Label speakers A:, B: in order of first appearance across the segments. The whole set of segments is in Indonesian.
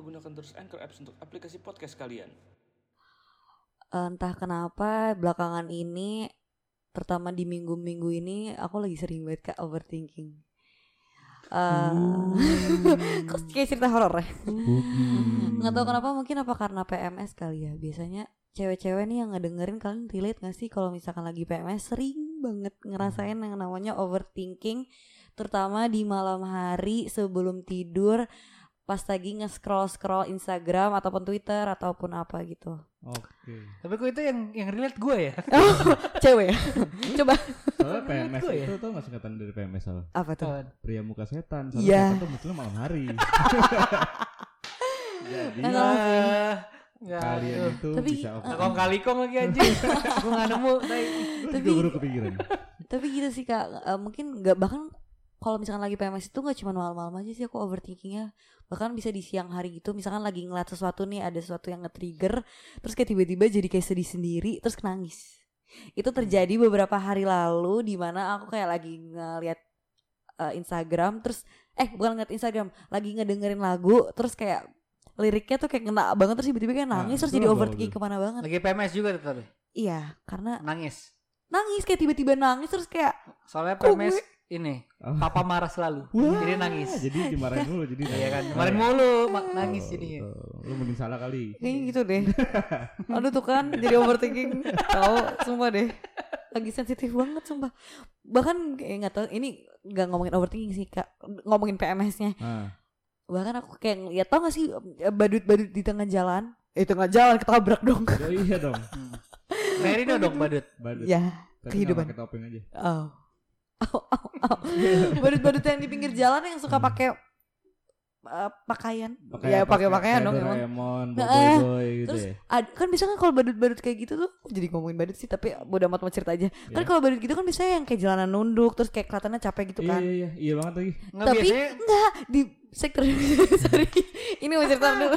A: gunakan terus Anchor Apps untuk aplikasi podcast kalian.
B: entah kenapa belakangan ini terutama di minggu-minggu ini aku lagi sering banget kak overthinking. Eh, kok kayak cerita horor ya? Nggak tahu kenapa mungkin apa karena PMS kali ya. Biasanya cewek-cewek nih yang ngedengerin kalian relate gak sih kalau misalkan lagi PMS sering banget ngerasain yang namanya overthinking terutama di malam hari sebelum tidur pas lagi nge-scroll scroll Instagram ataupun Twitter ataupun apa gitu.
C: Oke.
D: Tapi kok itu yang yang relate gue ya?
B: Oh, cewek ya? Coba
C: Soalnya PMS
D: gue ya.
C: itu tuh nggak singkatan dari PMS Al.
B: apa tuh?
C: Pria muka setan.
B: Iya.
C: Soalnya setan tuh munculnya malam hari. Jadi
B: sih.
D: Enggak.
C: kalian itu
B: Tapi-
C: bisa over.
D: Kong kali kong lagi anjing. gue gak nemu.
B: Tapi-
C: juga baru kepikiran.
B: Tapi gitu sih kak, Eh, mungkin nggak bahkan kalau misalkan lagi PMS itu nggak cuma malam-malam aja sih aku overthinkingnya. Bahkan bisa di siang hari gitu misalkan lagi ngeliat sesuatu nih ada sesuatu yang nge-trigger terus kayak tiba-tiba jadi kayak sedih sendiri terus nangis. Itu terjadi beberapa hari lalu di mana aku kayak lagi ngeliat eh, Instagram terus eh bukan ngeliat Instagram lagi ngedengerin lagu terus kayak liriknya tuh kayak ngena banget terus tiba-tiba kayak
C: Nah,
B: nangis terus
C: itu
B: jadi overthinking
C: ke
B: mana banget.
D: Lagi PMS juga tuh tapi.
B: iya karena
D: Nangis.
B: nangis kayak tiba-tiba nangis terus kayak
D: Soalnya PMS
B: gue-
D: ini.
C: Oh.
D: Papa marah selalu.
C: Wah,
D: Jadi nangis.
C: Jadi dimarahin mulu jadi.
D: Iya kan.
C: nangis.
D: Kemarin mulu mak nangis
C: Oh,
D: jadinya.
C: Lu mending salah kali.
B: Kayaknya gitu deh. Aduh tuh kan jadi overthinking. Tahu sumpah deh. Lagi sensitif banget sumpah. Bahkan kayak nggak tahu ini nggak ngomongin overthinking sih Kak. Ngomongin PMS-nya.
C: Ah,
B: Bahkan aku kayak ya tau gak sih badut-badut di tengah jalan? Eh tengah jalan ketabrak dong.
C: oh iya dong.
D: Hmm. Merino dong badut.
C: Badut.
B: ya.
C: Tapi
B: kehidupan.
C: pakai topeng aja.
B: Oh. Oh, oh, oh. Badut-badut yang di pinggir jalan yang suka pakai eh, pakaian. ya pakai pakaian dong emang.
C: Doraemon,
B: Nah,
C: boy gitu
B: terus
C: ya.
B: Ad- kan biasanya kan kalau badut-badut kayak gitu tuh jadi ngomongin badut sih tapi bodo amat mau cerita aja kan
C: Iya.
B: kalau badut gitu kan biasanya yang kayak jalanan nunduk terus kayak kelihatannya capek gitu
C: Iya
B: kan
C: iya iya, iya banget lagi.
D: Nggak
B: tapi
D: biasanya
B: enggak di sektor sorry ini mau cerita dulu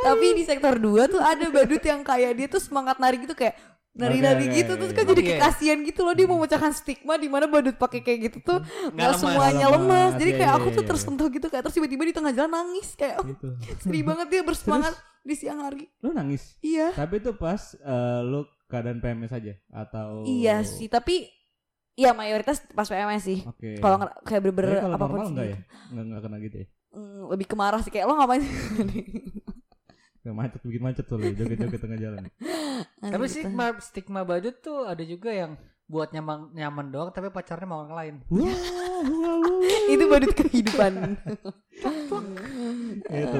B: tapi di sektor 2 tuh ada badut yang kayak dia tuh semangat nari gitu kayak nari-nari
C: Oke,
B: gitu
C: oke,
B: terus kan jadi
D: Oke.
B: kayak kasihan gitu loh dia mau memecahkan stigma di mana badut pakai kayak gitu tuh nggak semuanya lemas
C: lemas,
B: jadi
C: iya,
B: kayak
C: iya,
B: aku tuh
C: iya.
B: tersentuh gitu kayak terus tiba-tiba di tengah jalan nangis kayak
C: Gitu.
B: sedih banget dia bersemangat di siang hari
C: Lu nangis.
B: iya
C: Tapi itu pas eh, lu keadaan PMS aja atau
B: Iya sih, tapi ya mayoritas pas PMS sih.
C: Oke.
B: Kalau kayak bener-bener apa
C: pun
B: sih.
C: enggak ya?
B: gitu.
C: Enggak enggak kena gitu ya.
B: Mm, lebih kemarah sih kayak lo ngapain sih?
C: Kayak macet bikin macet tuh lu joget-joget tengah jalan.
D: Tapi
B: Gitu.
D: stigma stigma badut tuh ada juga yang buat nyaman nyaman doang tapi pacarnya mau orang lain.
B: Itu badut kehidupan.
C: Itu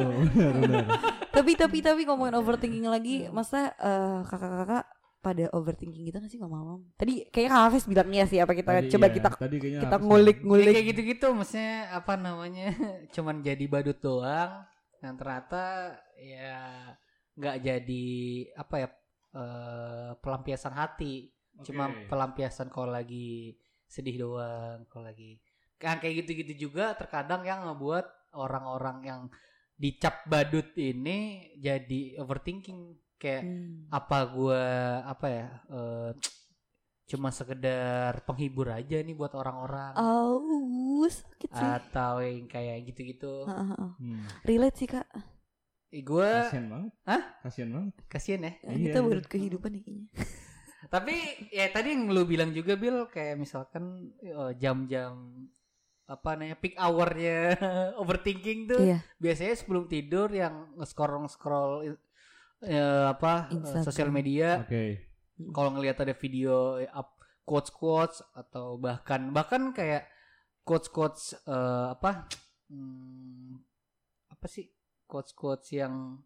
B: tapi tapi tapi ngomongin overthinking lagi, masa eh, kakak-kakak pada overthinking gitu gak sih ngomong-ngomong? Tadi kayaknya Kak Hafiz bilang iya sih apa kita
C: Tadi
B: coba
C: iya,
B: kita
C: tadi
B: kita
C: sih?
B: Ngulik-ngulik.
D: kayak gitu-gitu maksudnya apa namanya cuman jadi badut doang dan ternyata ya nggak jadi apa ya eh, pelampiasan hati cuma
C: Oke.
D: pelampiasan kalau lagi sedih doang kalau lagi kan kayak gitu-gitu juga terkadang yang ngebuat orang-orang yang dicap badut ini jadi overthinking kayak
B: Hmm.
D: apa gua apa ya eh, cuma sekedar penghibur aja nih buat orang-orang
B: Oh, sakit sih.
D: atau yang kayak gitu-gitu
B: Heeh, heeh.
C: Hmm.
B: Relate sih kak.
D: Eh, gue
C: Kasian banget.
D: Hah?
C: Kasian banget.
D: kasihan ya
B: Ya,
C: Iya,
B: kita
C: iya.
B: badut kehidupan nih kayaknya.
D: tapi ya tadi yang lu bilang juga Bill kayak misalkan eh, jam-jam apa namanya peak hournya overthinking tuh
B: Iya.
D: biasanya sebelum tidur yang nge-scroll scroll apa eh,
B: Instagram.
D: sosial media Kalau ngelihat ada video eh, up quotes quotes atau bahkan bahkan kayak quotes quotes apa hmm, apa sih quotes quotes yang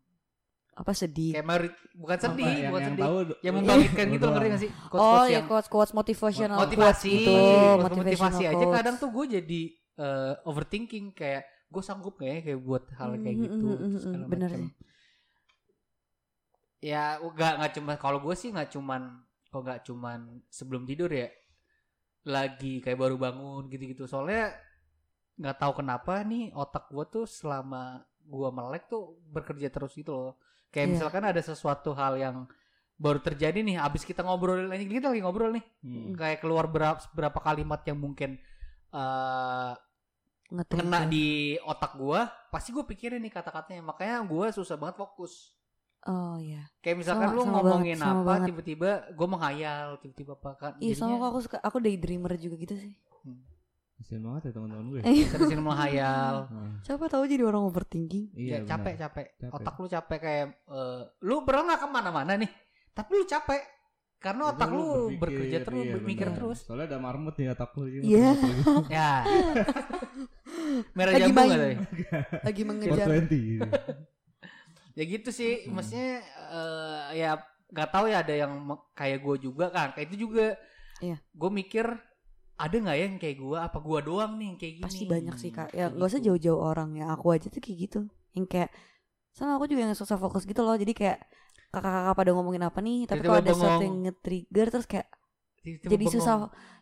B: Apa sedih?
D: kayak mari- bukan
C: Apa,
D: sedih
C: yang,
D: bukan
C: yang
D: sedih
C: tahu
D: yang membangkitkan gitu ngerti gak sih quotes
B: Oh
D: quotes
B: ya quotes quotes motivational
D: motivasi
B: quotes gitu.
D: motivasi
B: Motivational
D: aja
B: quotes.
D: kadang tuh gue jadi eh, overthinking kayak gue sanggup gak ya kayak buat hal kayak gitu
B: hmm, hmm,
D: terus
B: hmm,
D: segala
B: bener
D: macam.
B: sih.
D: Ya nggak nggak cuma kalau gue sih nggak cuman kok nggak cuman sebelum tidur ya lagi kayak baru bangun gitu-gitu soalnya nggak tahu kenapa nih otak gue tuh selama gue melek tuh bekerja terus gitu loh kayak
B: Iya.
D: misalkan ada sesuatu hal yang baru terjadi nih abis kita ngobrol ini kita lagi ngobrol nih
C: Hmm.
D: kayak keluar berapa berapa kalimat yang mungkin
B: Nge-trigger.
D: kena di otak gua pasti gue pikirin nih kata-katanya makanya gua susah banget fokus
B: Oh iya.
D: kayak misalkan
B: Sama-
D: lu
B: sama
D: ngomongin
B: banget,
D: apa tiba-tiba gue menghayal tiba-tiba apa kan
B: Iya sama aku suka aku daydreamer juga gitu sih.
C: Kasian banget ya teman-teman gue.
B: Eh,
D: sering menghayal
C: Nah,
B: Siapa tahu jadi orang overthinking.
C: iya,
D: Ya, capek capek
C: Capek.
D: otak lu capek kayak eh, lu pernah nggak ke mana-mana nih tapi lu capek karena otak lu
C: berpikir,
D: bekerja terus
C: iya,
D: mikir
C: benar.
D: terus
C: Soalnya ada marmut nih otak lu.
B: Iya.
D: ya merah
B: Lagi
D: jambu nggak tadi
B: Lagi mengejar.
C: 420.
D: ya gitu sih
C: Hmm.
D: maksudnya eh, ya nggak tahu ya ada yang kayak gue juga kan kayak itu juga
B: Iya.
D: gue mikir ada nggak ya yang kayak gue apa gue doang nih yang kayak gini
B: Pasti banyak sih kak. Ya nggak usah
D: gitu.
B: jauh-jauh orang ya. Aku aja tuh kayak gitu. Yang kayak sama aku juga yang susah fokus gitu loh. Jadi kayak kakak-kakak pada ngomongin apa nih. Tapi kalau ada sesuatu yang nge-trigger terus kayak
D: Tiba-tiba
B: jadi
D: bengong.
B: susah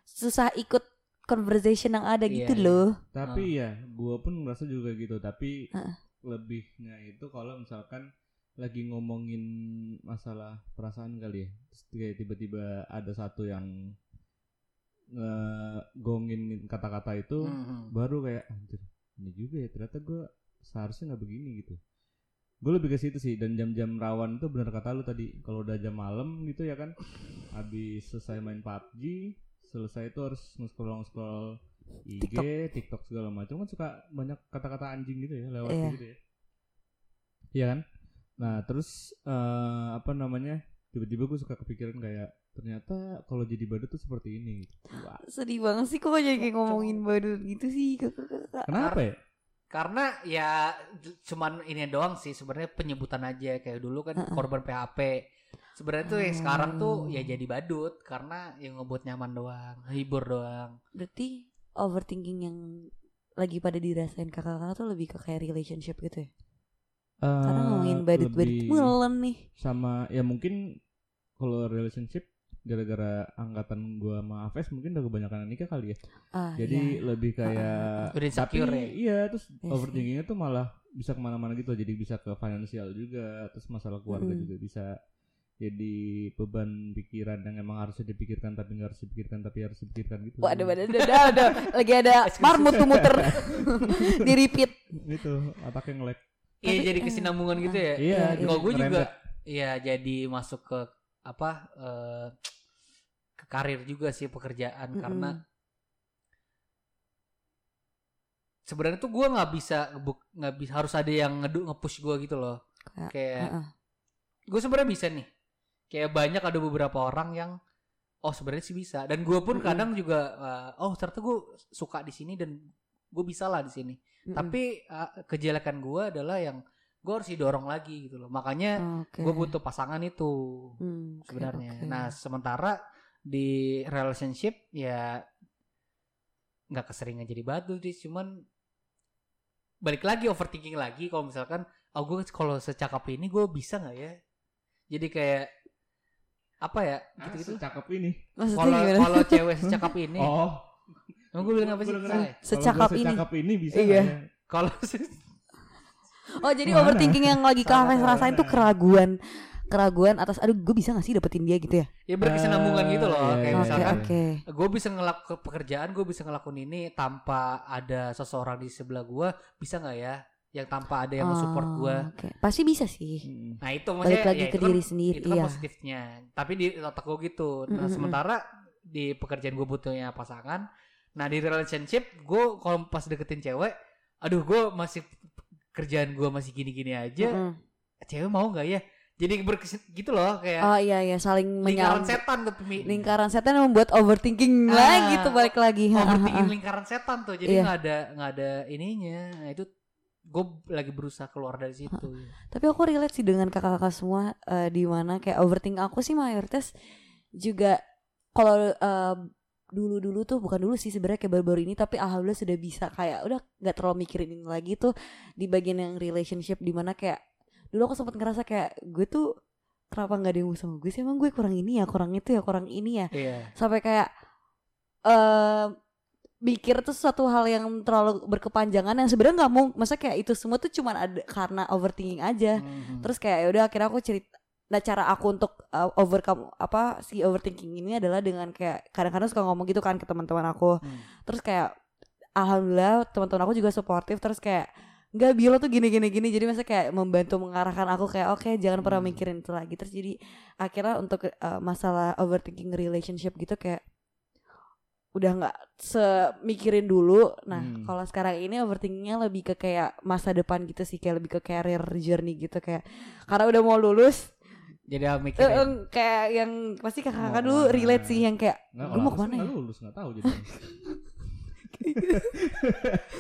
B: susah ikut conversation yang ada
D: Iya,
B: gitu
D: iya.
B: loh.
C: Tapi ya, gua pun ngerasa juga gitu. Tapi
B: Heeh.
C: Lebihnya itu kalau misalkan lagi ngomongin masalah perasaan kali ya. Terus kayak tiba-tiba ada satu yang ngegongin kata-kata itu,
D: Mhm.
C: baru kayak anjir ini juga ya ternyata gue seharusnya nggak begini gitu. Gue lebih ke situ sih dan jam-jam rawan itu benar kata lu tadi kalau udah jam malam gitu ya kan, habis selesai main PUBG, selesai itu harus nge-scroll scroll IG, TikTok. segala macam kan suka banyak kata-kata anjing gitu ya lewat
B: Iya.
C: gitu ya. Iya kan? Nah, terus eh, apa namanya? Tiba-tiba gue suka kepikiran kayak ternyata kalau jadi badut tuh seperti ini. gitu. Wah,
B: Sedih banget sih kok jadi kayak ngomongin badut gitu sih
C: kenapa ya?
D: karena ya cuman ini doang sih sebenarnya penyebutan aja kayak dulu kan korban PHP sebenarnya tuh yang sekarang tuh ya jadi badut karena yang ngebuat nyaman doang hibur doang
B: Berarti overthinking yang lagi pada dirasain kakak-kakak tuh lebih ke kayak relationship gitu ya? Karena
C: Eh,
B: ngomongin badut-badut mulen nih.
C: sama ya mungkin kalau relationship gara-gara angkatan gua sama Aves mungkin udah kebanyakan nikah kali ya.
B: Ah,
C: Jadi
B: iya.
C: lebih kayak
D: Udah
C: tapi
D: ya?
C: iya terus
B: Iya sih.
C: overthinkingnya tuh malah bisa ke mana-mana gitu jadi bisa ke finansial juga terus masalah keluarga
B: Mm.
C: juga bisa jadi beban pikiran yang emang harusnya dipikirkan tapi nggak harus dipikirkan tapi harus dipikirkan gitu.
B: Waduh, waduh, waduh, waduh, waduh. lagi ada marmut tuh muter di repeat.
C: Itu otaknya ngelek.
D: iya jadi
B: eh,
D: kesinambungan gitu ya
C: Iya,
B: iya.
D: kalau gue juga iya jadi masuk ke apa eh, ke karir juga sih pekerjaan
B: Mm-mm.
D: karena sebenarnya tuh gue nggak bisa nggak bisa harus ada yang ngedu ngepush gue gitu loh
B: Kayak,
D: kayak
B: Heeh.
D: gue sebenarnya bisa nih kayak banyak ada beberapa orang yang oh sebenarnya sih bisa dan gue pun
B: Mm-mm.
D: kadang juga uh, oh ternyata gue suka di sini dan gue bisa lah di sini
B: Mm-mm.
D: tapi uh, kejelekan gue adalah yang gue harus didorong lagi gitu loh makanya
B: Oke.
D: gue butuh pasangan itu
B: oke,
D: sebenarnya
B: oke.
D: nah sementara di relationship ya nggak keseringan jadi batu sih cuman balik lagi overthinking lagi kalau misalkan oh gue kalau secakap ini gue bisa nggak ya jadi kayak apa ya
C: Ah,
D: gitu-gitu
C: secakep ini.
B: Maksudnya
D: kalau kalau cewek secakap ini
C: Oh,
D: emang gue bilang apa sih
B: Secakap
C: gua
B: ini.
C: secakep ini bisa
B: Iya.
C: ya?
D: kalau
B: Oh jadi
C: Mana?
B: overthinking yang lagi
C: Mana?
B: rasain tuh keraguan Keraguan atas aduh gue bisa gak sih dapetin dia gitu ya
D: ya berkesinambungan gitu loh
C: iya,
D: kayak
C: iya,
B: Oke
D: misalkan
B: oke
D: gue bisa ngelakuin pekerjaan gue bisa ngelakuin ini tanpa ada seseorang di sebelah gue bisa nggak ya yang tanpa ada yang support
B: Oh,
D: gue
B: oke. Pasti bisa sih
C: Mm.
D: nah itu maksudnya
B: Balik lagi
D: ya
B: ke
D: kan-
B: diri sendiri
D: itu kan
B: Iya
D: positifnya tapi di otak gue gitu nah
B: Mm-mm.
D: sementara di pekerjaan gue butuhnya pasangan nah di relationship gue kalau pas deketin cewek aduh gue masih kerjaan gue masih gini-gini aja
B: Mm-mm.
D: cewek mau nggak ya jadi berkesin gitu loh kayak
B: Oh iya iya saling
D: lingkaran setan tuh Pemi.
B: Lingkaran setan yang membuat overthinking
D: Ah,
B: lagi tuh balik lagi
D: overthinking lingkaran setan tuh jadi
B: Iya.
D: nggak ada nggak ada ininya nah, itu gue lagi berusaha keluar dari situ
B: Tapi aku relate sih dengan kakak-kakak semua eh, di mana kayak overthinking aku sih mayoritas juga kalau eh, dulu-dulu tuh bukan dulu sih sebenarnya kayak baru-baru ini tapi alhamdulillah sudah bisa kayak udah nggak terlalu mikirin ini lagi tuh di bagian yang relationship di mana kayak dulu aku sempat ngerasa kayak gue tuh kenapa nggak ada yang mau sama gue sih? Emang gue kurang ini ya kurang itu ya kurang ini ya.
D: Iya.
B: Sampai kayak eh mikir tuh suatu hal yang terlalu berkepanjangan yang sebenarnya nggak mau masa kayak itu semua tuh cuman ada karena overthinking aja
D: Mhm.
B: terus kayak ya udah akhirnya aku cerita nah cara aku untuk uh, overcome apa si overthinking ini adalah dengan kayak kadang-kadang suka ngomong gitu kan ke teman-teman aku
D: Hmm.
B: terus kayak alhamdulillah teman-teman aku juga suportif terus kayak nggak bilo tuh gini gini gini jadi masa kayak membantu mengarahkan aku kayak oke jangan pernah
C: Hmm.
B: mikirin itu lagi terus jadi akhirnya untuk eh, masalah overthinking relationship gitu kayak udah nggak semikirin dulu nah
C: Hmm.
B: kalau sekarang ini overthinkingnya lebih ke kayak masa depan gitu sih kayak lebih ke career journey gitu kayak karena udah mau lulus
D: Jadi aku mikirin.
B: eh, kayak yang pasti kakak-kakak dulu
C: ke mana?
B: relate sih yang kayak
C: Nggak,
B: gue
C: kalau
B: mau
C: ke
B: mana ya
C: lulus nggak tahu jadi.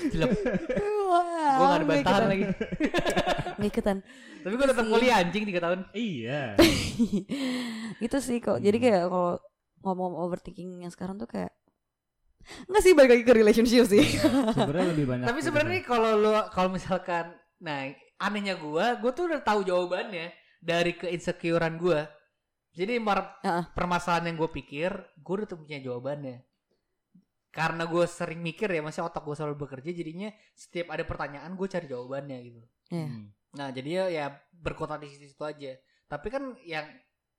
D: Jelek. Gue gak ada bantahan lagi.
B: Nggak ikutan
D: Tapi gue tetap
B: Sih.
D: kuliah anjing 3 tahun.
C: iya.
B: itu sih kok jadi
C: Hmm.
B: kayak kalau ngomong overthinking yang sekarang tuh kayak nggak sih balik lagi ke relationship sih
C: Sebenarnya lebih banyak.
D: Tapi
C: gitu
D: sebenarnya
C: kan.
D: kalau lu kalau misalkan nah anehnya gua, gua tuh udah tahu jawabannya dari keinsecurean gua. Jadi mar-
B: Heeh.
D: permasalahan yang gue pikir, gue udah tuh punya jawabannya. Karena gue sering mikir ya, masih otak gue selalu bekerja, jadinya setiap ada pertanyaan gue cari jawabannya gitu.
B: Iya.
C: Hmm.
D: Nah jadi ya, ya berkutat di situ aja. Tapi kan yang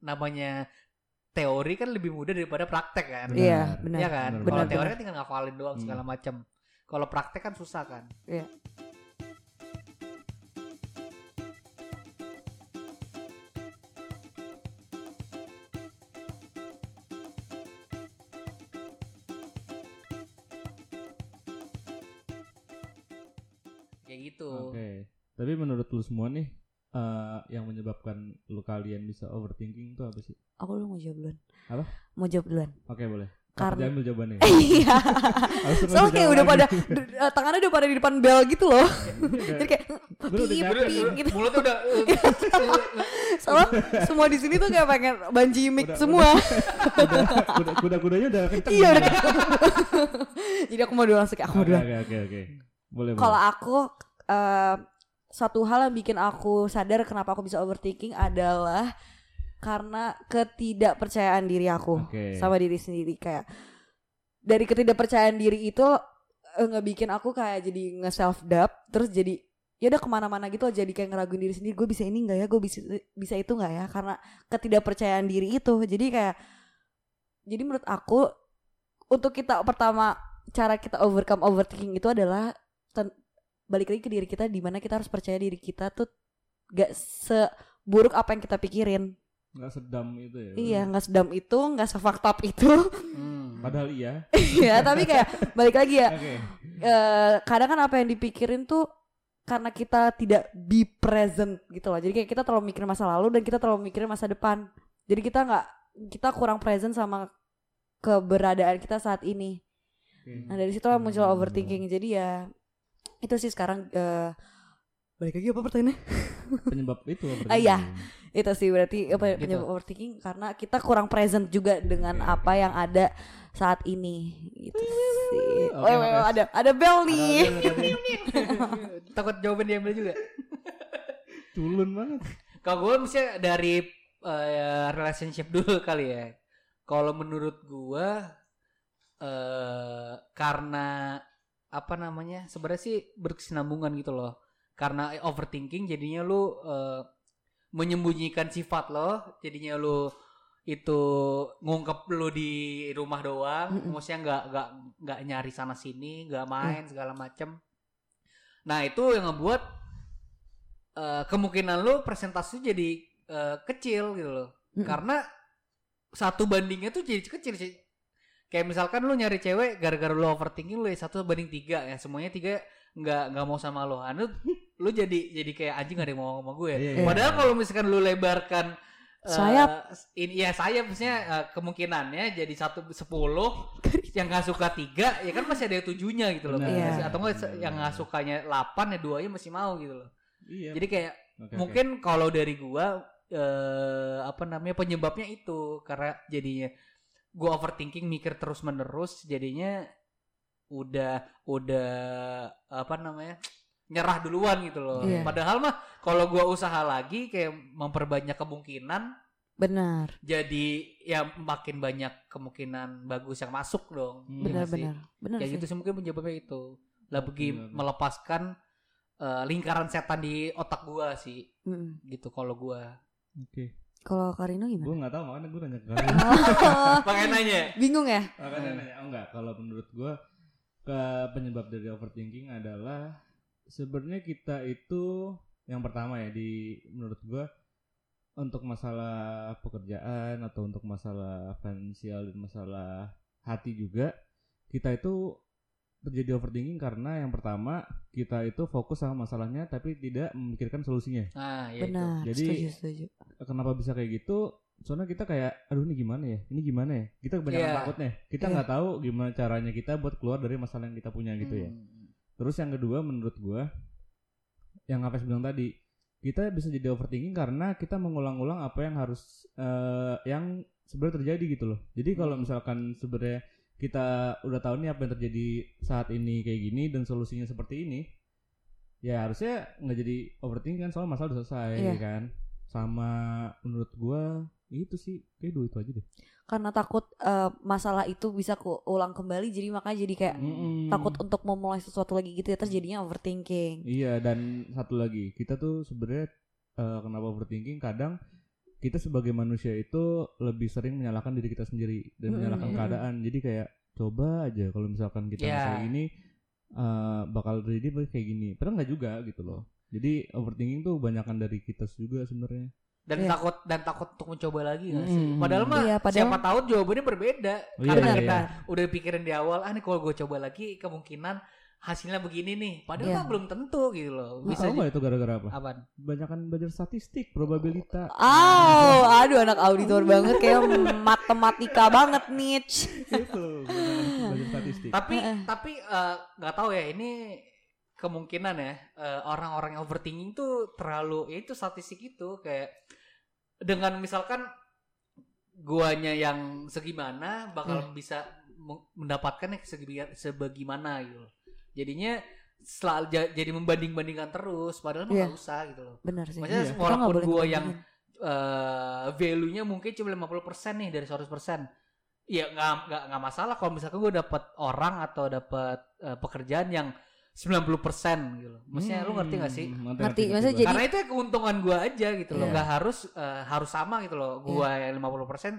D: namanya teori kan lebih mudah daripada praktek kan.
C: Benar.
B: Iya, benar.
D: Iya kan?
C: Benar,
D: Kalau teori kan tinggal ngafalin doang
C: Hmm.
D: segala macam. Kalau praktek kan susah kan.
B: Iya.
D: Kayak gitu.
C: Oke. Tapi menurut lu semua nih eh, yang menyebabkan lu kalian bisa overthinking itu apa sih?
B: Aku dulu mau jawab duluan.
C: Apa?
B: mau jawab duluan.
C: Oke boleh.
B: Karena-
C: Jangan ambil jawabannya.
B: iya. Soalnya kayak udah pada eh, tangannya udah pada di depan bel gitu loh. Jadi kayak
C: Gue udah
B: pip,
C: capek.
B: pip, gitu.
D: Mulutnya udah
B: soalnya semua di sini tuh kayak pengen banji mic
C: Udah-
B: semua.
C: udah. Kuda kuda kudanya udah kenceng.
B: iya udah. jadi aku mau duluan langsung kayak aku mau
C: Oke
B: duluan.
C: oke oke oke. Boleh.
B: Kalau aku eh, satu hal yang bikin aku sadar kenapa aku bisa overthinking adalah karena ketidakpercayaan diri aku
C: Oke.
B: sama diri sendiri. Kayak dari ketidakpercayaan diri itu eh, ngebikin aku kayak jadi nge self doubt terus jadi ya udah ke mana-mana gitu jadi kayak ngeraguin diri sendiri gue bisa ini nggak ya? Gue bisa bisa itu nggak ya? Karena ketidakpercayaan diri itu jadi kayak jadi menurut aku untuk kita pertama cara kita overcome overthinking itu adalah balik lagi ke diri kita di mana kita harus percaya diri kita tuh gak seburuk apa yang kita pikirin
C: Nggak sedam itu ya.
B: iya nggak sedam itu nggak sefaktap itu
D: Hmm.
C: Padahal iya.
B: ya tapi kayak balik lagi ya
C: Oke.
B: eh, kadang kan apa yang dipikirin tuh karena kita tidak be present gitu loh jadi kayak kita terlalu mikirin masa lalu dan kita terlalu mikirin masa depan jadi kita nggak kita kurang present sama keberadaan kita saat ini
C: Oke.
B: nah dari situ lah muncul
C: Hmm.
B: overthinking jadi ya itu sih sekarang eh, balik lagi apa pertanyaannya
C: Penyebab itu
B: Ah, iya. itu sih berarti apa
D: Gitu.
B: penyebab overthinking karena kita kurang present juga dengan
C: Oke,
B: apa yang ada saat ini gitu sih.
C: Oke,
B: Weh, weh,
C: makasih.
B: ada ada bel nih.
C: Ada- ada- ada-
D: Takut jawaban diambil juga.
C: Culun banget.
D: Kalau gue misalnya dari eh, relationship dulu kali ya. Kalau menurut gue eh karena apa namanya sebenarnya sih berkesinambungan gitu loh. Karena overthinking jadinya lu eh, menyembunyikan sifat lo, jadinya lu itu ngungkep lu di rumah doang,
B: Mm-mm.
D: maksudnya nggak nggak nggak nyari sana sini, nggak main segala macem. Nah itu yang ngebuat eh, kemungkinan lu presentasi jadi eh, kecil gitu loh.
B: Mm-mm.
D: Karena satu bandingnya tuh jadi kecil sih. Kayak misalkan lu nyari cewek gara-gara lu overthinking lu ya satu banding tiga ya semuanya tiga nggak nggak mau sama lo. Anu lu jadi jadi kayak anjing gak ada yang mau sama gue.
C: Iya,
B: iya.
D: Padahal kalau misalkan lu lebarkan eh,
B: Sayap.
D: ini ya sayap maksudnya eh, kemungkinannya jadi satu sepuluh yang nggak suka tiga ya kan masih ada tujuhnya gitu loh.
B: Iya.
D: Masih- Atau enggak yang nggak sukanya delapan ya duanya masih mau gitu loh.
C: Iya.
D: Jadi kayak
C: oke.
D: mungkin kalau dari gua eh apa namanya penyebabnya itu karena jadinya gua overthinking mikir terus menerus jadinya udah udah apa namanya nyerah duluan gitu loh.
B: Iya.
D: Padahal mah kalau gua usaha lagi kayak memperbanyak kemungkinan
B: Benar,
D: jadi ya makin banyak kemungkinan bagus yang masuk dong.
C: Hmm.
D: Iya
B: benar, benar, benar
D: Kayak
B: sih.
D: gitu sih mungkin penyebabnya itu. Lah bagi
C: Benar.
D: melepaskan eh, lingkaran setan di otak gua sih
B: Mm-mm.
D: gitu kalau gua.
C: Oke.
B: Kalau Karino
C: Gue
B: gimana?
C: nggak tahu makanya gue nanya ke kalian.
B: Oh,
D: Makanya nanya.
B: bingung ya?
C: makanya nanya. Oh enggak. Kalau menurut gue ke penyebab dari overthinking adalah sebenarnya kita itu yang pertama ya di menurut gua untuk masalah pekerjaan atau untuk masalah finansial dan masalah hati juga kita itu terjadi overthinking karena yang pertama kita itu fokus sama masalahnya tapi tidak memikirkan solusinya.
D: Nah, ya itu.
B: Benar.
C: Jadi-
B: setuju, setuju.
C: Kenapa bisa kayak gitu? Soalnya kita kayak aduh ini gimana ya? Ini gimana ya? Kita kebanyakan
D: Iya.
C: takutnya. Kita
B: Iya.
C: nggak tahu gimana caranya kita buat keluar dari masalah yang kita punya gitu ya.
D: Hmm.
C: Terus yang kedua menurut gua yang Hafiz bilang tadi, kita bisa jadi overthinking karena kita mengulang-ulang apa yang harus eh, yang sebenarnya terjadi gitu loh. Jadi kalau
D: Hmm.
C: misalkan sebenarnya kita udah tahu nih apa yang terjadi saat ini kayak gini dan solusinya seperti ini, ya harusnya nggak jadi overthinking kan soal masalah udah selesai
B: Iya.
C: ya kan. Sama menurut gua itu sih kayak dua itu aja deh.
B: Karena takut eh, masalah itu bisa keulang kembali jadi makanya jadi kayak
C: Mm-mm.
B: takut untuk memulai sesuatu lagi gitu ya terus jadinya overthinking.
C: Iya dan satu lagi kita tuh sebenarnya eh, kenapa overthinking kadang kita sebagai manusia itu lebih sering menyalahkan diri kita sendiri dan menyalahkan keadaan. Jadi kayak coba aja kalau misalkan kita
D: Iya.
C: kayak gini eh, bakal terjadi kayak gini. Padahal nggak juga gitu loh. Jadi overthinking tuh banyakan dari kita juga sebenarnya.
D: Dan
B: Iya.
D: takut dan takut untuk mencoba lagi nggak sih?
C: Hmm.
D: Padahal mah
B: Iya, padahal-
D: siapa tahu jawabannya berbeda.
C: Oh,
D: Karena
C: iya,
D: kita udah pikirin di awal, ah nih kalau gue coba lagi kemungkinan hasilnya begini nih. Padahal
B: Iya.
D: mah belum tentu gitu loh.
C: Lu
D: Bisa
C: nggak itu gara-gara apa?
D: Apaan?
C: Banyakan belajar statistik, probabilita.
B: Oh, aduh anak auditor banget kayak matematika banget niche.
C: itu belajar statistik.
D: Tapi tapi eh, nggak tahu ya ini kemungkinan ya eh, orang-orang yang overthinking tuh terlalu ya itu statistik itu kayak dengan misalkan guanya yang segimana bakal bisa meng- mendapatkan yang sebagaimana gitu. Jadinya selalu ja- jadi membanding-bandingkan terus padahal mah
B: Iya.
D: nggak usah gitu loh.
B: Benar sih.
D: Maksudnya
B: nggak
D: walaupun gua yang eh value-nya mungkin cuma 50% nih dari 100%. Ya nggak nggak nggak masalah kalau misalkan gue dapat orang atau dapat eh, pekerjaan yang 90% gitu loh. Maksudnya lu ngerti gak sih?
C: Hmm,
B: Ngerti, maksudnya
C: gua.
B: jadi-
D: Karena itu ya keuntungan gua aja gitu loh.
B: Iya.
D: Nggak harus eh, harus sama gitu loh. Gua yang 50%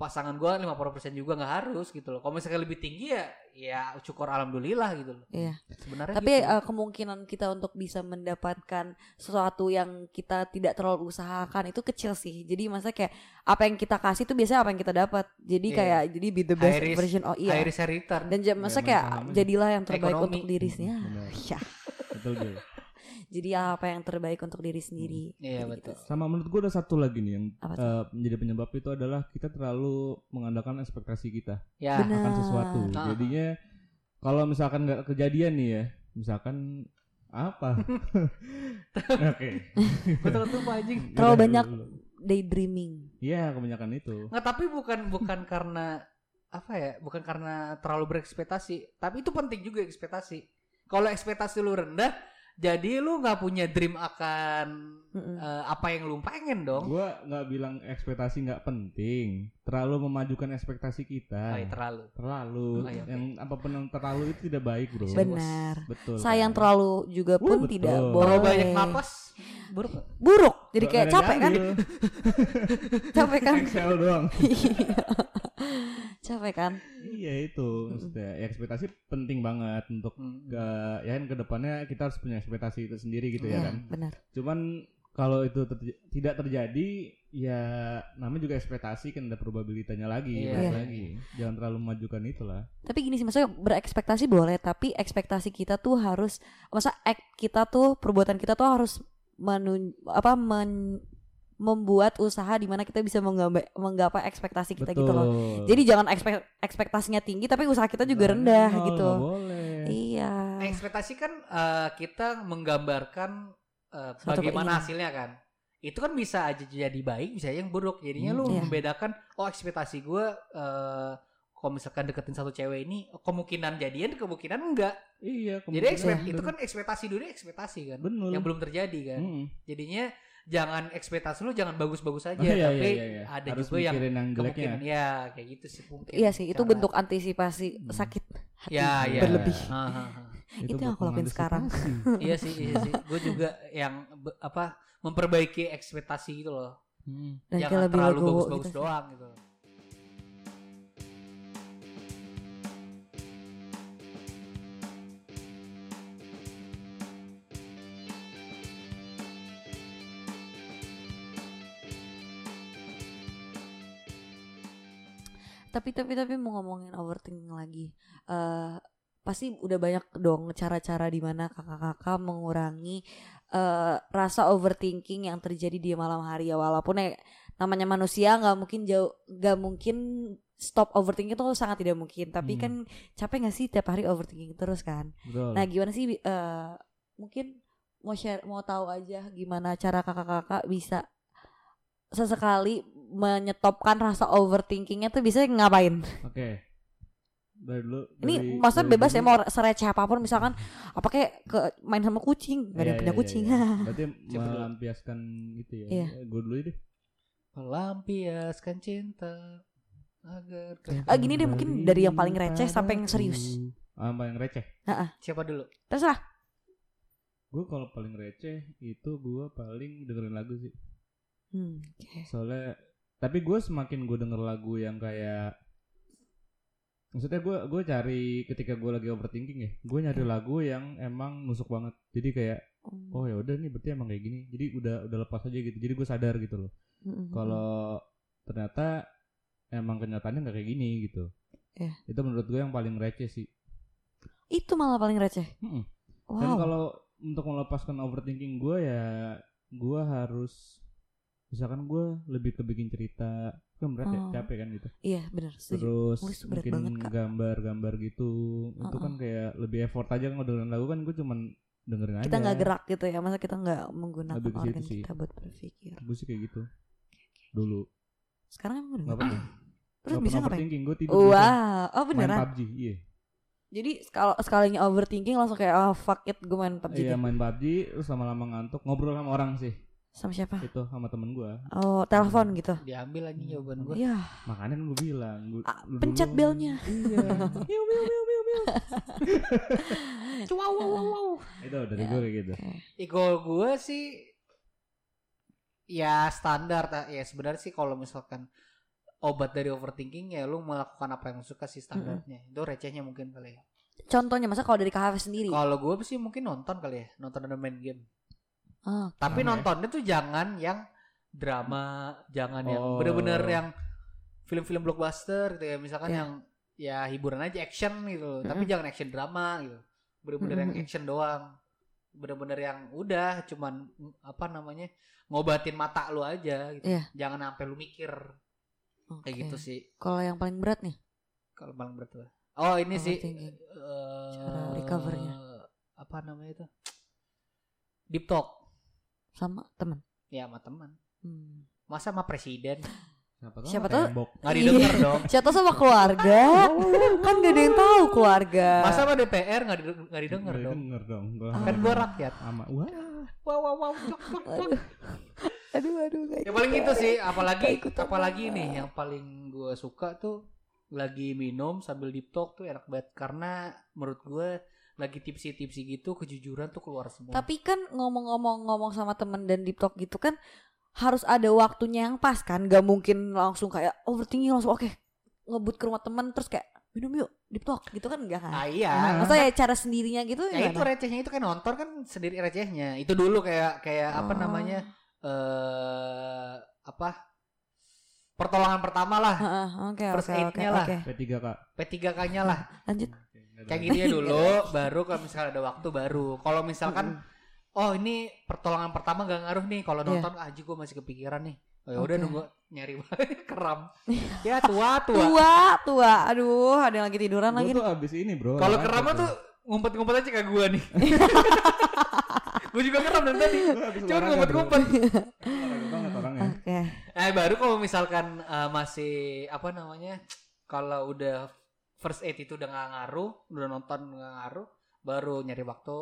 D: pasangan gua 50% juga nggak harus gitu loh. Kalau misalkan lebih tinggi ya ya syukur alhamdulillah gitu loh.
B: Iya.
D: Sebenarnya
B: Tapi
D: gitu.
B: eh, kemungkinan kita untuk bisa mendapatkan sesuatu yang kita tidak terlalu usahakan itu kecil sih. Jadi masa kayak apa yang kita kasih itu biasanya apa yang kita dapat. Jadi
D: Iya.
B: kayak jadi be the best
D: High risk-
B: version oh iya.
D: high risk high return.
B: Dan jam masa
C: main
B: kayak jadilah yang terbaik
D: Ekonomi.
B: untuk dirinya.
C: Benar.
B: Ya.
C: Betul Jul.
B: Jadi apa yang terbaik untuk diri sendiri.
D: Iya,
B: Gitu-gitu.
D: betul.
C: Sama menurut gue ada satu lagi nih yang eh, menjadi penyebab itu adalah kita terlalu mengandalkan ekspektasi kita
D: Ya.
C: Akan sesuatu.
D: Ah.
C: Jadinya kalau misalkan nggak kejadian nih ya, misalkan apa? Oke.
D: Betul tuh Pak anjing.
B: Terlalu banyak daydreaming.
C: Iya, kebanyakan itu.
D: Nggak, tapi bukan bukan karena apa ya? Bukan karena terlalu berekspektasi, tapi itu penting juga ekspektasi. Kalau ekspektasi lu rendah, jadi lu nggak punya dream akan eh, apa yang lu pengen dong.
C: Gua nggak bilang ekspektasi nggak penting, terlalu memajukan ekspektasi kita.
D: Ay, terlalu.
C: terlalu
D: Oh, iya, oke.
C: yang apa pun yang terlalu itu tidak baik bro
B: Benar.
C: betul
B: Sayang
C: kan?
B: terlalu juga
C: Uh,
B: pun
C: betul.
B: tidak boleh.
D: Terlalu banyak napas, buruk.
B: Buruk. Jadi kayak capek kan?
C: diambil.
B: Capek kan?
C: Excel doang
B: Iya. capek kan?
C: Iya itu maksudnya ya, ekspektasi penting banget untuk
D: Hmm.
C: ke ya kan ke depannya kita harus punya ekspektasi itu sendiri gitu ya
B: Iya,
C: kan
B: benar.
C: cuman kalau itu terj- tidak terjadi ya namanya juga ekspektasi kan ada probabilitanya lagi balik
B: Iya.
C: lagi jangan terlalu memajukan itulah
B: Tapi gini sih maksudnya berekspektasi boleh, tapi ekspektasi kita tuh harus masa act kita tuh perbuatan kita tuh harus menun apa men- membuat usaha di mana kita bisa menggapai, menggapai ekspektasi kita gitu loh. Jadi jangan ekspek, ekspektasinya tinggi tapi usaha kita juga rendah gitu.
C: boleh
B: Iya.
D: Nah, ekspektasi kan eh, kita menggambarkan
B: Suatu
D: bagaimana
B: keinginan.
D: hasilnya kan. Itu kan bisa aja jadi baik, bisa yang buruk. Jadinya lu
C: Hmm.
B: Iya.
D: membedakan oh ekspektasi gue eh kalau misalkan deketin satu cewek ini kemungkinan jadian kemungkinan enggak.
C: iya
D: Jadi
C: kemungkinan
D: ekspek-
C: bener.
D: itu kan ekspektasi dulu ekspektasi kan.
C: bener
D: Yang belum terjadi kan.
C: Mm-mm.
D: Jadinya jangan ekspektasi lu jangan bagus-bagus aja
C: Oh, iya,
D: tapi
C: iya, iya.
D: ada
C: Harus
D: juga yang
C: yang
D: kemungkinan ya kayak gitu sih mungkin.
B: Iya sih, itu
D: cara-
B: bentuk antisipasi
C: Hmm.
B: sakit hati
D: Ya, ya.
B: berlebih.
D: Ah, ah, ah.
B: Itu yang aku lakuin sekarang.
D: iya sih, iya sih. Gue juga yang be- apa memperbaiki ekspektasi gitu loh.
C: Hmm.
B: Dan
D: Jangan terlalu bagus-bagus
B: gitu
D: doang gitu.
B: Tapi tapi tapi mau ngomongin overthinking lagi. eh pasti udah banyak dong cara-cara di mana kakak-kakak mengurangi eh rasa overthinking yang terjadi di malam hari ya walaupun ya namanya manusia nggak mungkin jauh nggak mungkin stop overthinking itu sangat tidak mungkin tapi
C: Hmm.
B: kan capek nggak sih tiap hari overthinking terus kan
C: Betul.
B: nah gimana sih eh mungkin mau share mau tahu aja gimana cara kakak-kakak bisa sesekali menyetopkan rasa overthinkingnya tuh bisa ngapain
C: Oke. Dari dulu.
B: ini
C: dari-
B: maksudnya
C: dari
B: bebas ya
C: dulu.
B: mau sereceh apa pun misalkan apa kayak ke main sama kucing gak ada
C: Iya,
B: yang punya
C: iya,
B: kucing
C: iya, iya. Berarti melampiaskan itu ya.
B: Iya.
C: Gue dulu deh.
D: Melampiaskan cinta agar
B: Ah, gini deh, mungkin dari yang paling receh sampai yang serius.
C: Ah, paling receh.
D: Siapa dulu?
B: terserah
C: Gue kalau paling receh itu gue paling dengerin lagu sih.
B: hmm, oke.
C: Soalnya tapi gue semakin gue denger lagu yang kayak maksudnya gue gue cari ketika gue lagi overthinking ya gue nyari
B: Hmm.
C: lagu yang emang nusuk banget. Jadi kayak
B: Hmm,
C: oh ya udah nih berarti emang kayak gini. Jadi udah udah lepas aja gitu. Jadi gue sadar gitu loh.
B: Hmm, hmm,
C: kalau ternyata emang kenyataannya nggak kayak gini gitu.
B: Iya.
C: itu menurut gue yang paling receh sih.
B: Itu malah paling receh?
C: Dan
B: wow.
C: kalau untuk melepaskan overthinking gue ya gue harus misalkan gue lebih ke bikin cerita kan berat ya
B: Oh.
C: capek kan gitu.
B: Iya benar
C: terus
B: berat
C: mungkin
B: banget,
C: gambar-gambar gitu itu kan
B: Uh-uh.
C: kayak lebih effort aja kan dengerin lagu kan gue cuman dengerin aja.
B: kita nggak gerak gitu ya masa kita nggak menggunakan
C: Lebih
B: organ
C: sih.
B: kita buat berpikir.
C: Gue sih kayak gitu dulu.
B: Sekarang emang udah
C: nggak pernah
B: terus bisa ngapain?
C: gue tidur bisa.
B: wow oh
C: main
B: beneran?
C: PUBG iya.
B: Jadi kalau sekalinya overthinking langsung kayak oh fuck it gue main PUBG
C: iya
B: deh.
C: main PUBG terus lama-lama ngantuk ngobrol sama orang sih
B: sama siapa
C: itu sama temen gue
B: oh telepon gitu
D: Diambil aja jawaban gue.
B: Iya,
C: makanya kan gue bilang gua,
B: Ah,
C: lu
B: pencet belnya.
C: iya Miu, miu, miu, miu, miu.
D: Wow, wow, wow.
C: itu dari
B: Ya,
C: gue kayak gitu
D: Iko gue sih ya standar ta- ya sebenarnya sih kalau misalkan obat dari overthinking ya lu melakukan apa yang lu suka sih standarnya. Itu recehnya mungkin kali ya.
B: Contohnya masa kalau dari KHV sendiri.
D: Kalau gue sih mungkin nonton kali ya, nonton dan main game.
B: Ah,
D: Tapi
C: Sama ya?
D: nontonnya tuh jangan yang drama, jangan yang
C: Oh.
D: bener-bener yang film-film blockbuster gitu ya. Misalkan
B: Ya.
D: yang ya hiburan aja action gitu, tapi
B: Mm-mm.
D: jangan action drama gitu. Bener-bener yang
B: Mm-mm.
D: action doang. Bener-bener yang udah cuman mm, apa namanya? ngobatin mata lu aja gitu.
B: Iya.
D: Jangan sampai lu mikir kayak
B: oke.
D: gitu sih.
B: Kalau yang paling berat nih,
D: Kalau paling berat tuh. Oh, ini sih eh,
B: Cara recovernya.
D: Apa namanya itu? Deep talk.
B: Sama teman.
D: Ya sama teman.
B: Hmm.
D: Masa sama presiden?
C: siapa
B: Siapa tahu-.
D: Nggak
B: Iya.
D: didengar dong.
B: Siapa tahu sama keluarga? kan gak ada yang tahu keluarga.
D: Masa sama DPR nggak didengar, nggak didengar dong?
C: denger dong Gua
B: Ah.
D: Kan gue rakyat.
C: sama wah
D: Wow wow wow. cok, cok, cok.
B: Aduh. aduh
D: Ya paling itu sih. Apalagi apalagi nih yang paling gue suka tuh lagi minum sambil deep talk tuh enak banget karena menurut gue lagi tipsi-tipsi gitu kejujuran tuh keluar semua.
B: Tapi kan ngomong-ngomong ngomong sama temen dan deep talk gitu kan harus ada waktunya yang pas kan. Gak mungkin langsung kayak overthinking langsung oke ngebut ke rumah temen terus kayak minum yuk deep talk gitu kan enggak kan.
D: ah iya.
C: Ah.
B: Maksudnya ya cara sendirinya gitu
D: Ya itu recehnya itu kan nonton kan sendiri recehnya. Itu dulu kayak kayak apa
B: Oh.
D: namanya? eh apa? Pertolongan pertama lah.
B: Heeh, Oke
D: First
B: oke oke
D: aid-nya lah.
B: oke.
C: P3K
D: P3K-nya lah.
B: Lanjut.
D: Kayak gitu ya dulu, baru kalau misalnya ada waktu baru. Kalau misalkan oh ini pertolongan pertama gak ngaruh nih kalau
B: Iya.
D: nonton ah gue masih kepikiran nih. Oh ya udah
B: Oke.
D: nunggu nyari keram. ya tua tua.
B: Tua tua. Aduh, ada yang lagi tiduran
C: Gue
B: lagi.
C: tuh abis ini bro
D: Kalau keram
C: tuh.
D: tuh ngumpet-ngumpet aja kayak gue nih. gue juga keram dari tadi.
C: Gua bro.
D: ngumpet-ngumpet.
B: Oke.
D: Eh baru kalau misalkan eh, masih apa namanya kalau udah first aid itu udah nggak ngaruh, udah nonton nggak ngaruh, baru nyari waktu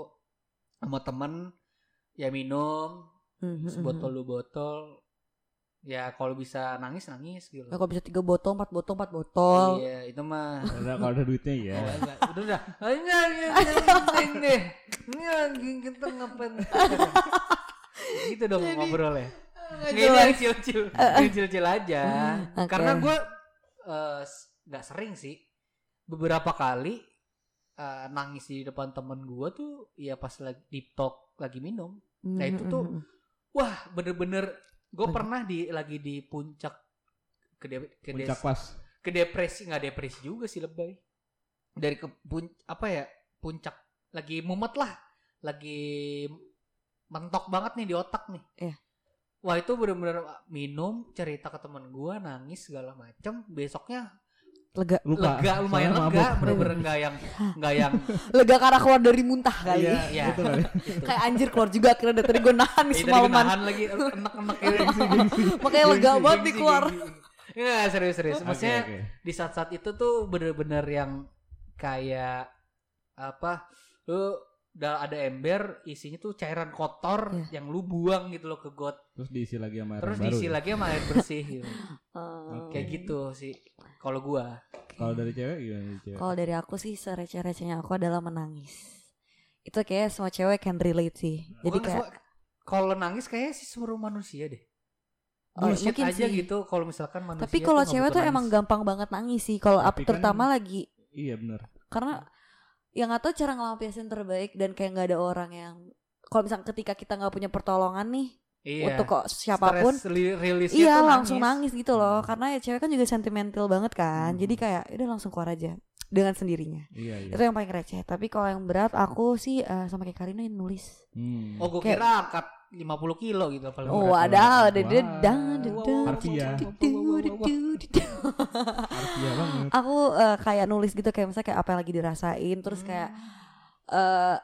D: sama temen ya minum
B: Mhm,
D: sebotol dua botol ya kalau bisa nangis nangis gitu.
B: Ya, kalau bisa tiga botol, empat botol, empat botol.
D: Iya itu mah.
C: Kalau ada- kalau ada duitnya ya
D: Oh. Udah udah. Ini ini deh. Ini lagi kita ngapain? gitu dong ngobrol ya. Ini yang chill-chill, yang chill-chill aja.
B: Oke.
D: Karena gue eh, nggak sering sih. Beberapa kali eh, nangis di depan temen gue tuh ya pas lagi deep talk lagi minum. Nah, itu tuh. Wah bener-bener gue pernah di lagi di puncak ke, de- ke
C: puncak pas
D: ke depresi nggak depresi juga sih lebay dari ke pun- apa ya puncak lagi mumet lah lagi mentok banget nih di otak nih
B: Iya.
D: wah itu bener-bener minum cerita ke temen gua nangis segala macem besoknya
B: lega
C: Lupa.
D: lega lumayan
C: Soalnya
D: lega bener-bener nggak yang nggak yang
B: lega karena keluar dari muntah kali
C: Iya,
D: Iya.
C: betul kali.
D: gitu.
B: kayak anjir keluar juga akhirnya dari tadi gue nahan nih
D: tadi
B: semalaman
D: kenahan lagi enek-enek gitu.
B: makanya lega banget nih keluar
D: gengsi. Nggak, serius serius. Maksudnya
C: oke.
D: di saat-saat itu tuh bener-bener yang kayak apa? Lu udah ada ember, isinya tuh cairan kotor
B: Iya.
D: yang lu buang gitu loh ke got.
C: Terus diisi lagi sama air
D: Terus
C: baru
D: diisi
C: ya?
D: lagi sama air bersih gitu.
B: Eh,
D: Kayak gitu sih. Kalau gua.
C: Kalau dari cewek gimana dari cewek?
B: Kalau dari aku sih sereceh-recehnya aku adalah menangis. Itu kayak semua cewek can relate sih. Jadi kayak
D: kalau nangis kayaknya sih seluruh manusia deh.
B: Oh,
D: Bullshit
B: mungkin
D: aja
B: sih.
D: gitu kalau misalkan manusia
B: tapi kalau cewek tuh emang
D: nangis.
B: gampang banget nangis sih. Kalau ap-
C: kan-
B: terutama lagi
C: Iya benar.
B: karena yang tahu cara ngelampiasin terbaik dan kayak nggak ada orang yang kalau misalnya ketika kita nggak punya pertolongan nih
D: iya.
B: untuk kok
D: siapa pun Stress
B: iya langsung nangis. gitu loh. Karena ya cewek kan juga sentimental banget kan.
C: Hmm.
B: jadi kayak udah langsung keluar aja dengan sendirinya
C: Iya iya.
B: itu yang paling receh tapi kalau yang berat aku sih eh, sama kayak Karina yang nulis
C: Hmm.
D: Oh, gue
B: Kayak-
D: kira angkat 50 kilo gitu paling
B: oh
D: berat.
B: ada ada
C: Harfiah. Harfiah banget.
B: aku eh, kayak nulis gitu kayak misalnya kayak apa yang lagi dirasain terus kayak eh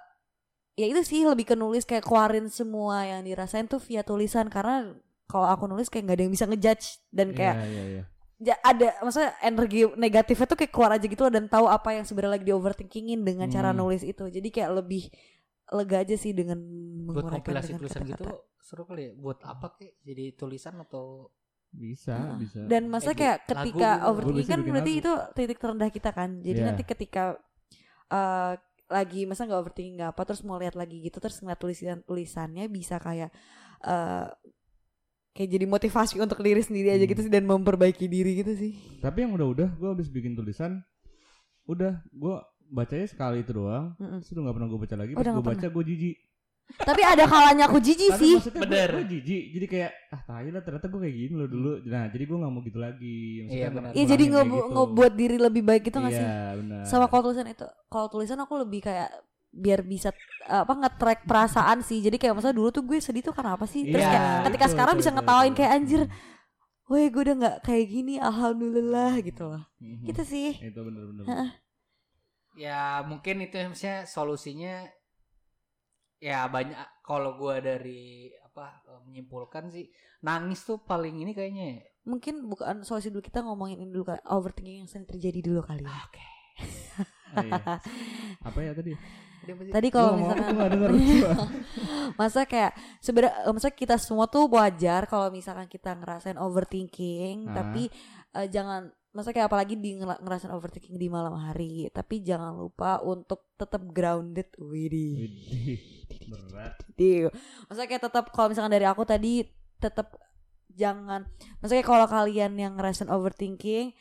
B: ya itu sih lebih ke nulis kayak keluarin semua yang dirasain tuh via tulisan karena kalau aku nulis kayak nggak ada yang bisa ngejudge dan kayak
C: Iya iya iya.
B: Ja- ada maksudnya energi negatifnya tuh kayak keluar aja gitu loh dan tahu apa yang sebenarnya lagi di overthinkingin dengan cara
C: Hmm.
B: nulis itu jadi kayak lebih lega aja sih dengan
D: buat kompilasi
B: dengan
D: tulisan gitu
B: kata-kata.
D: seru kali ya buat apa kek jadi tulisan atau
C: Bisa
B: Heeh.
C: bisa.
B: dan masa
D: Eh,
B: kayak
D: lagu
B: ketika
D: gitu.
C: Gua
B: overthinking kan berarti
C: lagu.
B: itu titik terendah kita kan jadi
C: Iya.
B: nanti ketika eh lagi masa nggak overthinking nggak apa terus mau lihat lagi gitu terus ngeliat tulisan tulisannya bisa kayak eh kayak jadi motivasi untuk diri sendiri aja
C: Hmm.
B: gitu sih dan memperbaiki diri gitu sih
C: Tapi yang udah-udah gue habis bikin tulisan udah gue bacanya sekali itu doang.
B: Mm-mm.
C: Terus udah gak pernah gue baca lagi. Pas
B: udah
C: gue
B: nggak
C: baca gue jijik.
B: tapi ada kalanya aku jijik sih
D: Bener.
C: gue jijik. Jadi kayak ah tai lah ternyata gue kayak gini loh dulu. Nah jadi gue gak mau gitu lagi. Maksudnya
D: Iya, benar.
B: Iya jadi ngebu-
C: kayak gitu.
B: ngebuat diri lebih baik gitu gak sih?
C: Iya benar.
B: Sama kalau tulisan itu, kalau tulisan aku lebih kayak biar bisa apa nge-track perasaan sih. Jadi kayak maksudnya dulu tuh gue sedih tuh karena apa sih? Terus
C: Iya,
B: kayak ketika
C: betul,
B: sekarang
C: betul,
B: bisa
C: betul,
B: ngetawain
C: betul.
B: kayak anjir, weh gue udah nggak kayak gini, alhamdulillah gitu loh.
C: Mhm.
B: Gitu sih.
C: Itu bener-bener.
B: Heeh.
D: ya mungkin itu maksudnya solusinya ya banyak kalau gua dari apa eh, menyimpulkan sih nangis tuh paling ini kayaknya ya.
B: Mungkin bukan solusi dulu kita ngomongin ini dulu overthinking yang sering terjadi dulu kali. ya.
D: oke
C: Ah, iya. Apa ya tadi?
B: Tadi kalau misalkan masa kayak sebenarnya masa kita semua tuh wajar kalau misalkan kita ngerasain overthinking
C: Ah.
B: tapi eh, jangan masa kayak apalagi di ngera- ngerasain overthinking di malam hari tapi jangan lupa untuk tetap grounded Widih,
C: Berat.
B: Masa kayak tetap kalau misalkan dari aku tadi tetap jangan masa kayak kalau kalian yang ngerasain overthinking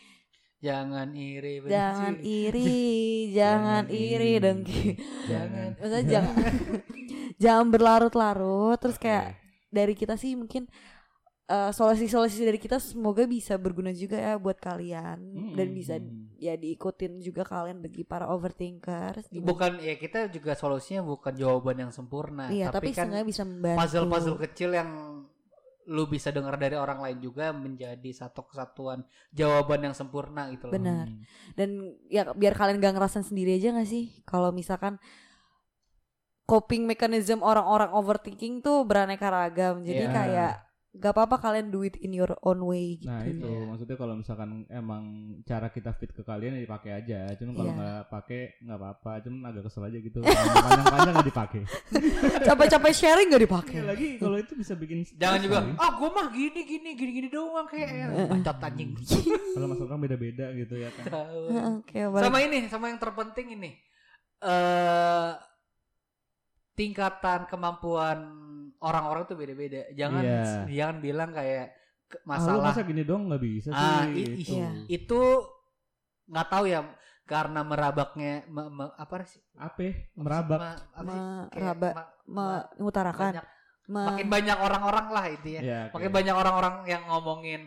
D: jangan iri benci.
B: jangan iri jangan iri dengki
D: Jangan.
B: maksudnya jangan jangan berlarut-larut terus
C: Oke.
B: kayak dari kita sih mungkin eh, solusi-solusi dari kita semoga bisa berguna juga ya buat kalian dan
C: Mm-mm.
B: bisa ya diikutin juga kalian bagi para overthinkers Gimana?
D: bukan ya kita juga solusinya bukan jawaban yang sempurna
B: iya tapi,
D: tapi, kan
B: bisa membantu
D: puzzle-puzzle kecil yang lu bisa dengar dari orang lain juga menjadi satu kesatuan jawaban yang sempurna gitu loh.
B: Benar.
C: Hmm.
B: dan ya biar kalian gak ngerasain sendiri aja gak sih kalau misalkan coping mechanism orang-orang overthinking tuh beraneka ragam jadi
D: Iya.
B: kayak gak apa-apa kalian do it in your own way gitu
C: Nah itu
D: Iya.
C: maksudnya kalau misalkan emang cara kita fit ke kalian ya dipakai aja. Cuman kalau
B: Iya.
C: nggak pakai nggak apa-apa. Cuman agak kesel aja gitu. Panjang-panjang nggak dipakai.
B: capek-capek sharing gak dipakai
C: Iya lagi kalau itu bisa bikin
D: Jangan juga, ah gue mah gini gini gini gini doang kayak bacot anjing.
C: Kalau mas orang beda-beda gitu ya kan.
B: Oke, balik.
D: sama ini, sama yang terpenting ini. Eh tingkatan kemampuan orang-orang tuh beda-beda. Jangan
C: Iya.
D: jangan bilang kayak
C: Ah, lu
D: masalah
C: masa gini dong nggak bisa sih.
D: Ah, i- i-
C: gitu.
B: Iya.
D: itu nggak tahu ya karena merabaknya me- me- apa sih?
C: Apa? Merabak.
D: Ma- apa sih? Kayak
B: Meraba-
D: ma- ma-
B: mengutarakan
D: banyak- makin banyak orang-orang lah itu ya.
C: Ya,
D: Makin
C: oke.
D: banyak orang-orang yang ngomongin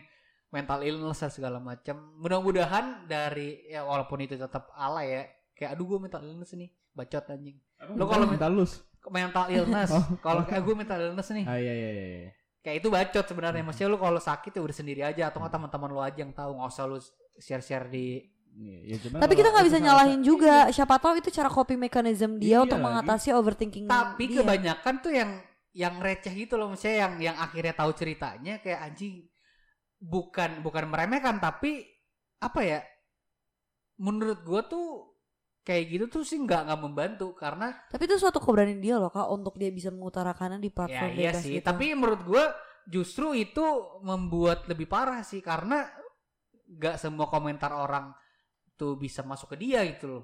D: mental illness dan segala macam. Mudah-mudahan dari ya walaupun itu tetap ala ya. Kayak aduh gue mental illness nih, bacot anjing. Lo kalau
C: minta lus.
D: Mental illness,
C: Oh.
D: kalau kayak gue mental illness nih.
C: Ah iya iya iya. iya.
D: Kayak itu bacot sebenarnya. Maksudnya lu kalau sakit ya udah sendiri aja atau nggak teman-teman lu aja yang tahu, nggak usah lu share-share di
C: Iya, ya,
B: Tapi kita nggak bisa nyalahin juga. Siapa tahu itu cara coping mechanism dia
C: Iya
B: untuk
C: lagi.
B: mengatasi overthinking
D: tapi
B: dia.
D: kebanyakan tuh yang yang receh gitu loh maksudnya yang yang akhirnya tahu ceritanya kayak anjing bukan bukan meremehkan tapi apa ya menurut gua tuh kayak gitu tuh sih nggak nggak membantu karena
B: Tapi itu suatu keberanian dia loh kak untuk dia bisa mengutarakannya di
D: ya
B: platform
D: iya
B: bebas
D: sih
B: gitu.
D: tapi menurut gua justru itu membuat lebih parah sih karena nggak semua komentar orang tuh bisa masuk ke dia gitu loh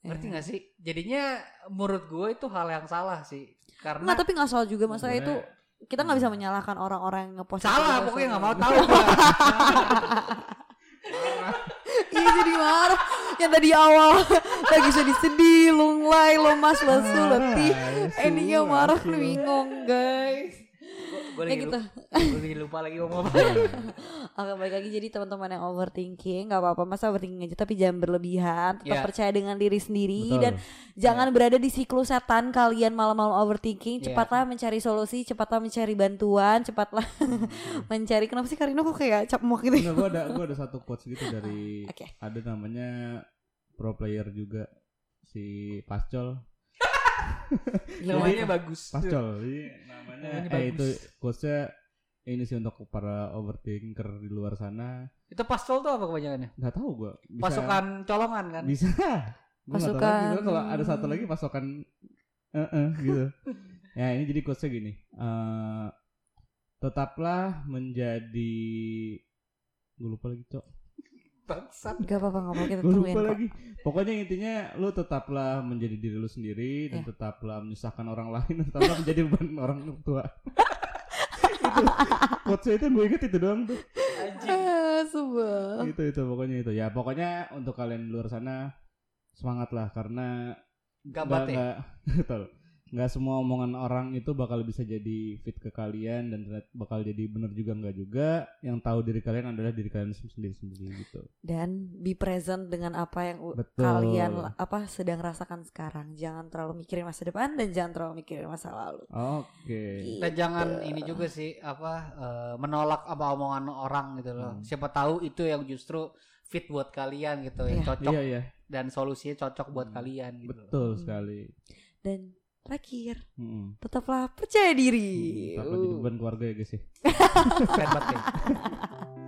D: ngerti
B: Iya.
D: nggak sih jadinya menurut gua itu hal yang salah sih karena
B: Nggak, tapi nggak salah juga masalah itu
C: Sebenarnya-
B: kita nggak bisa menyalahkan orang-orang yang ngepost itu
D: salah pokoknya nggak mau tahu.
B: Iya jadi marah Yang tadi awal. Lagi sedih-sedih Lunglai Lemas lesu letih. Endingnya marah bingung guys
D: gue
B: Ya
D: lagi,
B: gitu
D: gue lagi lupa lagi ngomong apa
B: Oke balik lagi jadi teman-teman yang overthinking nggak apa-apa masa overthinking aja tapi jangan berlebihan tetap
D: Ya.
B: percaya dengan diri sendiri
C: Betul.
B: dan jangan berada di siklus setan kalian malam-malam overthinking
D: Ya.
B: cepatlah mencari solusi cepatlah mencari bantuan cepatlah mencari kenapa sih Karino kok kayak cap muak gitu
C: Enggak, gua ada gua ada satu quotes gitu dari
B: Oke.
C: ada namanya pro player juga si Pascol.
D: namanya bagus
C: Pascol. Jadi namanya
D: Namanya
C: eh
D: bagus.
C: itu quotesnya ini sih untuk para overthinker di luar sana.
D: itu pastol tuh apa kebanyakannya
C: Nggak tahu gua. Bisa,
D: pasukan colongan kan
C: bisa. Gua tahu.
B: Pasukan-
C: Gua kalau ada satu lagi pasukan eh eh, gitu. ya ini jadi quotesnya gini. eh tetaplah menjadi gue lupa lagi cok
D: bangsat.
B: Gak apa-apa gak apa-apa kita tungguin
C: lupa
B: kok.
C: lagi. Pokoknya intinya lu tetaplah menjadi diri lu sendiri dan
B: Iya.
C: tetaplah menyusahkan orang lain dan tetaplah menjadi beban orang tua. Itu quotesnya itu gue inget itu doang tuh.
D: Anjing.
B: Sumpah.
C: itu itu pokoknya itu. Ya pokoknya untuk kalian di luar sana semangat lah karena
D: gabat ya
C: betul nggak semua omongan orang itu bakal bisa jadi fit ke kalian dan bakal jadi bener juga nggak juga yang tahu diri kalian adalah diri kalian sendiri sendiri gitu
B: dan be present dengan apa yang
C: Betul.
B: kalian apa sedang rasakan sekarang jangan terlalu mikirin masa depan dan jangan terlalu mikirin masa lalu
C: oke
D: dan jangan ini juga sih apa eh, menolak apa omongan orang gitu loh
C: Hmm.
D: siapa tahu itu yang justru fit buat kalian gitu yang
B: Iya.
D: cocok
C: iya iya
D: dan solusinya cocok buat
C: Hmm.
D: kalian gitu loh.
C: betul
B: Hmm.
C: sekali
B: dan terakhir
C: Mm-mm.
B: tetaplah percaya diri
C: Tanpa jadi beban keluarga ya guys ya
D: Keren banget ya.